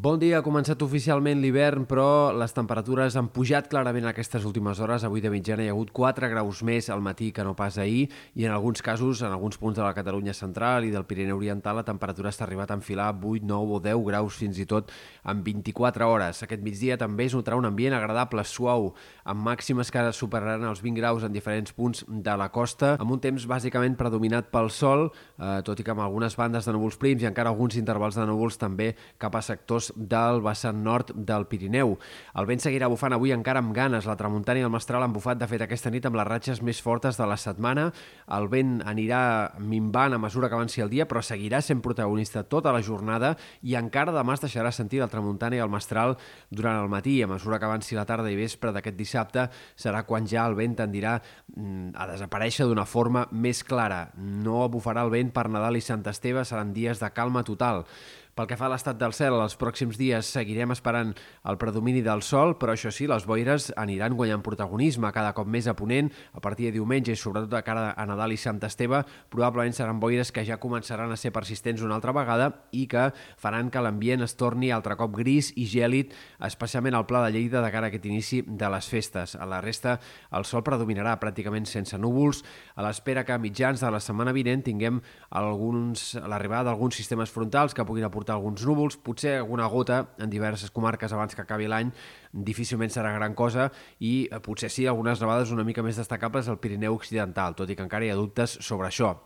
Bon dia, ha començat oficialment l'hivern, però les temperatures han pujat clarament aquestes últimes hores. Avui de mitjana hi ha hagut 4 graus més al matí que no pas ahir, i en alguns casos, en alguns punts de la Catalunya central i del Pirineu Oriental, la temperatura està arribat a enfilar 8, 9 o 10 graus fins i tot en 24 hores. Aquest migdia també es notarà un ambient agradable, suau, amb màximes que superaran els 20 graus en diferents punts de la costa, amb un temps bàsicament predominat pel sol, eh, tot i que amb algunes bandes de núvols prims i encara alguns intervals de núvols també cap a sectors del vessant nord del Pirineu. El vent seguirà bufant avui encara amb ganes. La tramuntana i el mestral han bufat, de fet, aquesta nit amb les ratxes més fortes de la setmana. El vent anirà minvant a mesura que avanci el dia, però seguirà sent protagonista tota la jornada i encara demà es deixarà sentir la tramuntana i el mestral durant el matí. A mesura que avanci la tarda i vespre d'aquest dissabte serà quan ja el vent tendirà mm, a desaparèixer d'una forma més clara. No bufarà el vent per Nadal i Sant Esteve, seran dies de calma total. Pel que fa a l'estat del cel, els pròxims dies seguirem esperant el predomini del sol, però això sí, les boires aniran guanyant protagonisme cada cop més a ponent a partir de diumenge i sobretot a cara a Nadal i Sant Esteve. Probablement seran boires que ja començaran a ser persistents una altra vegada i que faran que l'ambient es torni altre cop gris i gèlid, especialment al Pla de Lleida de cara a aquest inici de les festes. A la resta, el sol predominarà pràcticament sense núvols, a l'espera que a mitjans de la setmana vinent tinguem l'arribada d'alguns sistemes frontals que puguin aportar portar alguns núvols, potser alguna gota en diverses comarques abans que acabi l'any, difícilment serà gran cosa, i eh, potser sí algunes nevades una mica més destacables al Pirineu Occidental, tot i que encara hi ha dubtes sobre això.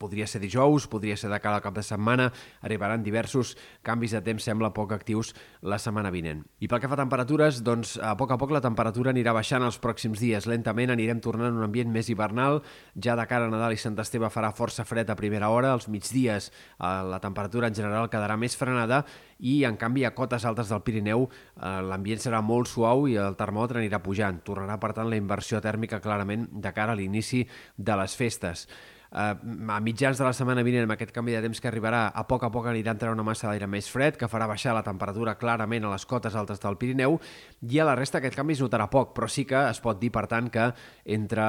Podria ser dijous, podria ser de cara al cap de setmana, arribaran diversos canvis de temps, sembla poc actius la setmana vinent. I pel que fa a temperatures, doncs a poc a poc la temperatura anirà baixant els pròxims dies. Lentament anirem tornant a un ambient més hivernal, ja de cara a Nadal i Sant Esteve farà força fred a primera hora, als migdies eh, la temperatura en general quedarà més frenada i en canvi a cotes altes del Pirineu eh, l'ambient serà molt suau i el termòmetre anirà pujant. Tornarà per tant la inversió tèrmica clarament de cara a l'inici de les festes eh, a mitjans de la setmana vinent, amb aquest canvi de temps que arribarà, a poc a poc anirà entrant una massa d'aire més fred, que farà baixar la temperatura clarament a les cotes altes del Pirineu, i a la resta aquest canvi es notarà poc, però sí que es pot dir, per tant, que entre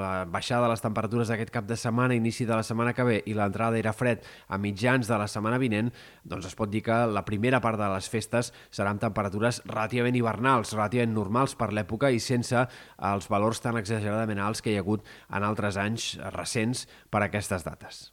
la baixada de les temperatures d'aquest cap de setmana, inici de la setmana que ve, i l'entrada d'aire fred a mitjans de la setmana vinent, doncs es pot dir que la primera part de les festes seran temperatures relativament hivernals, relativament normals per l'època i sense els valors tan exageradament alts que hi ha hagut en altres anys recents per a aquestes dates.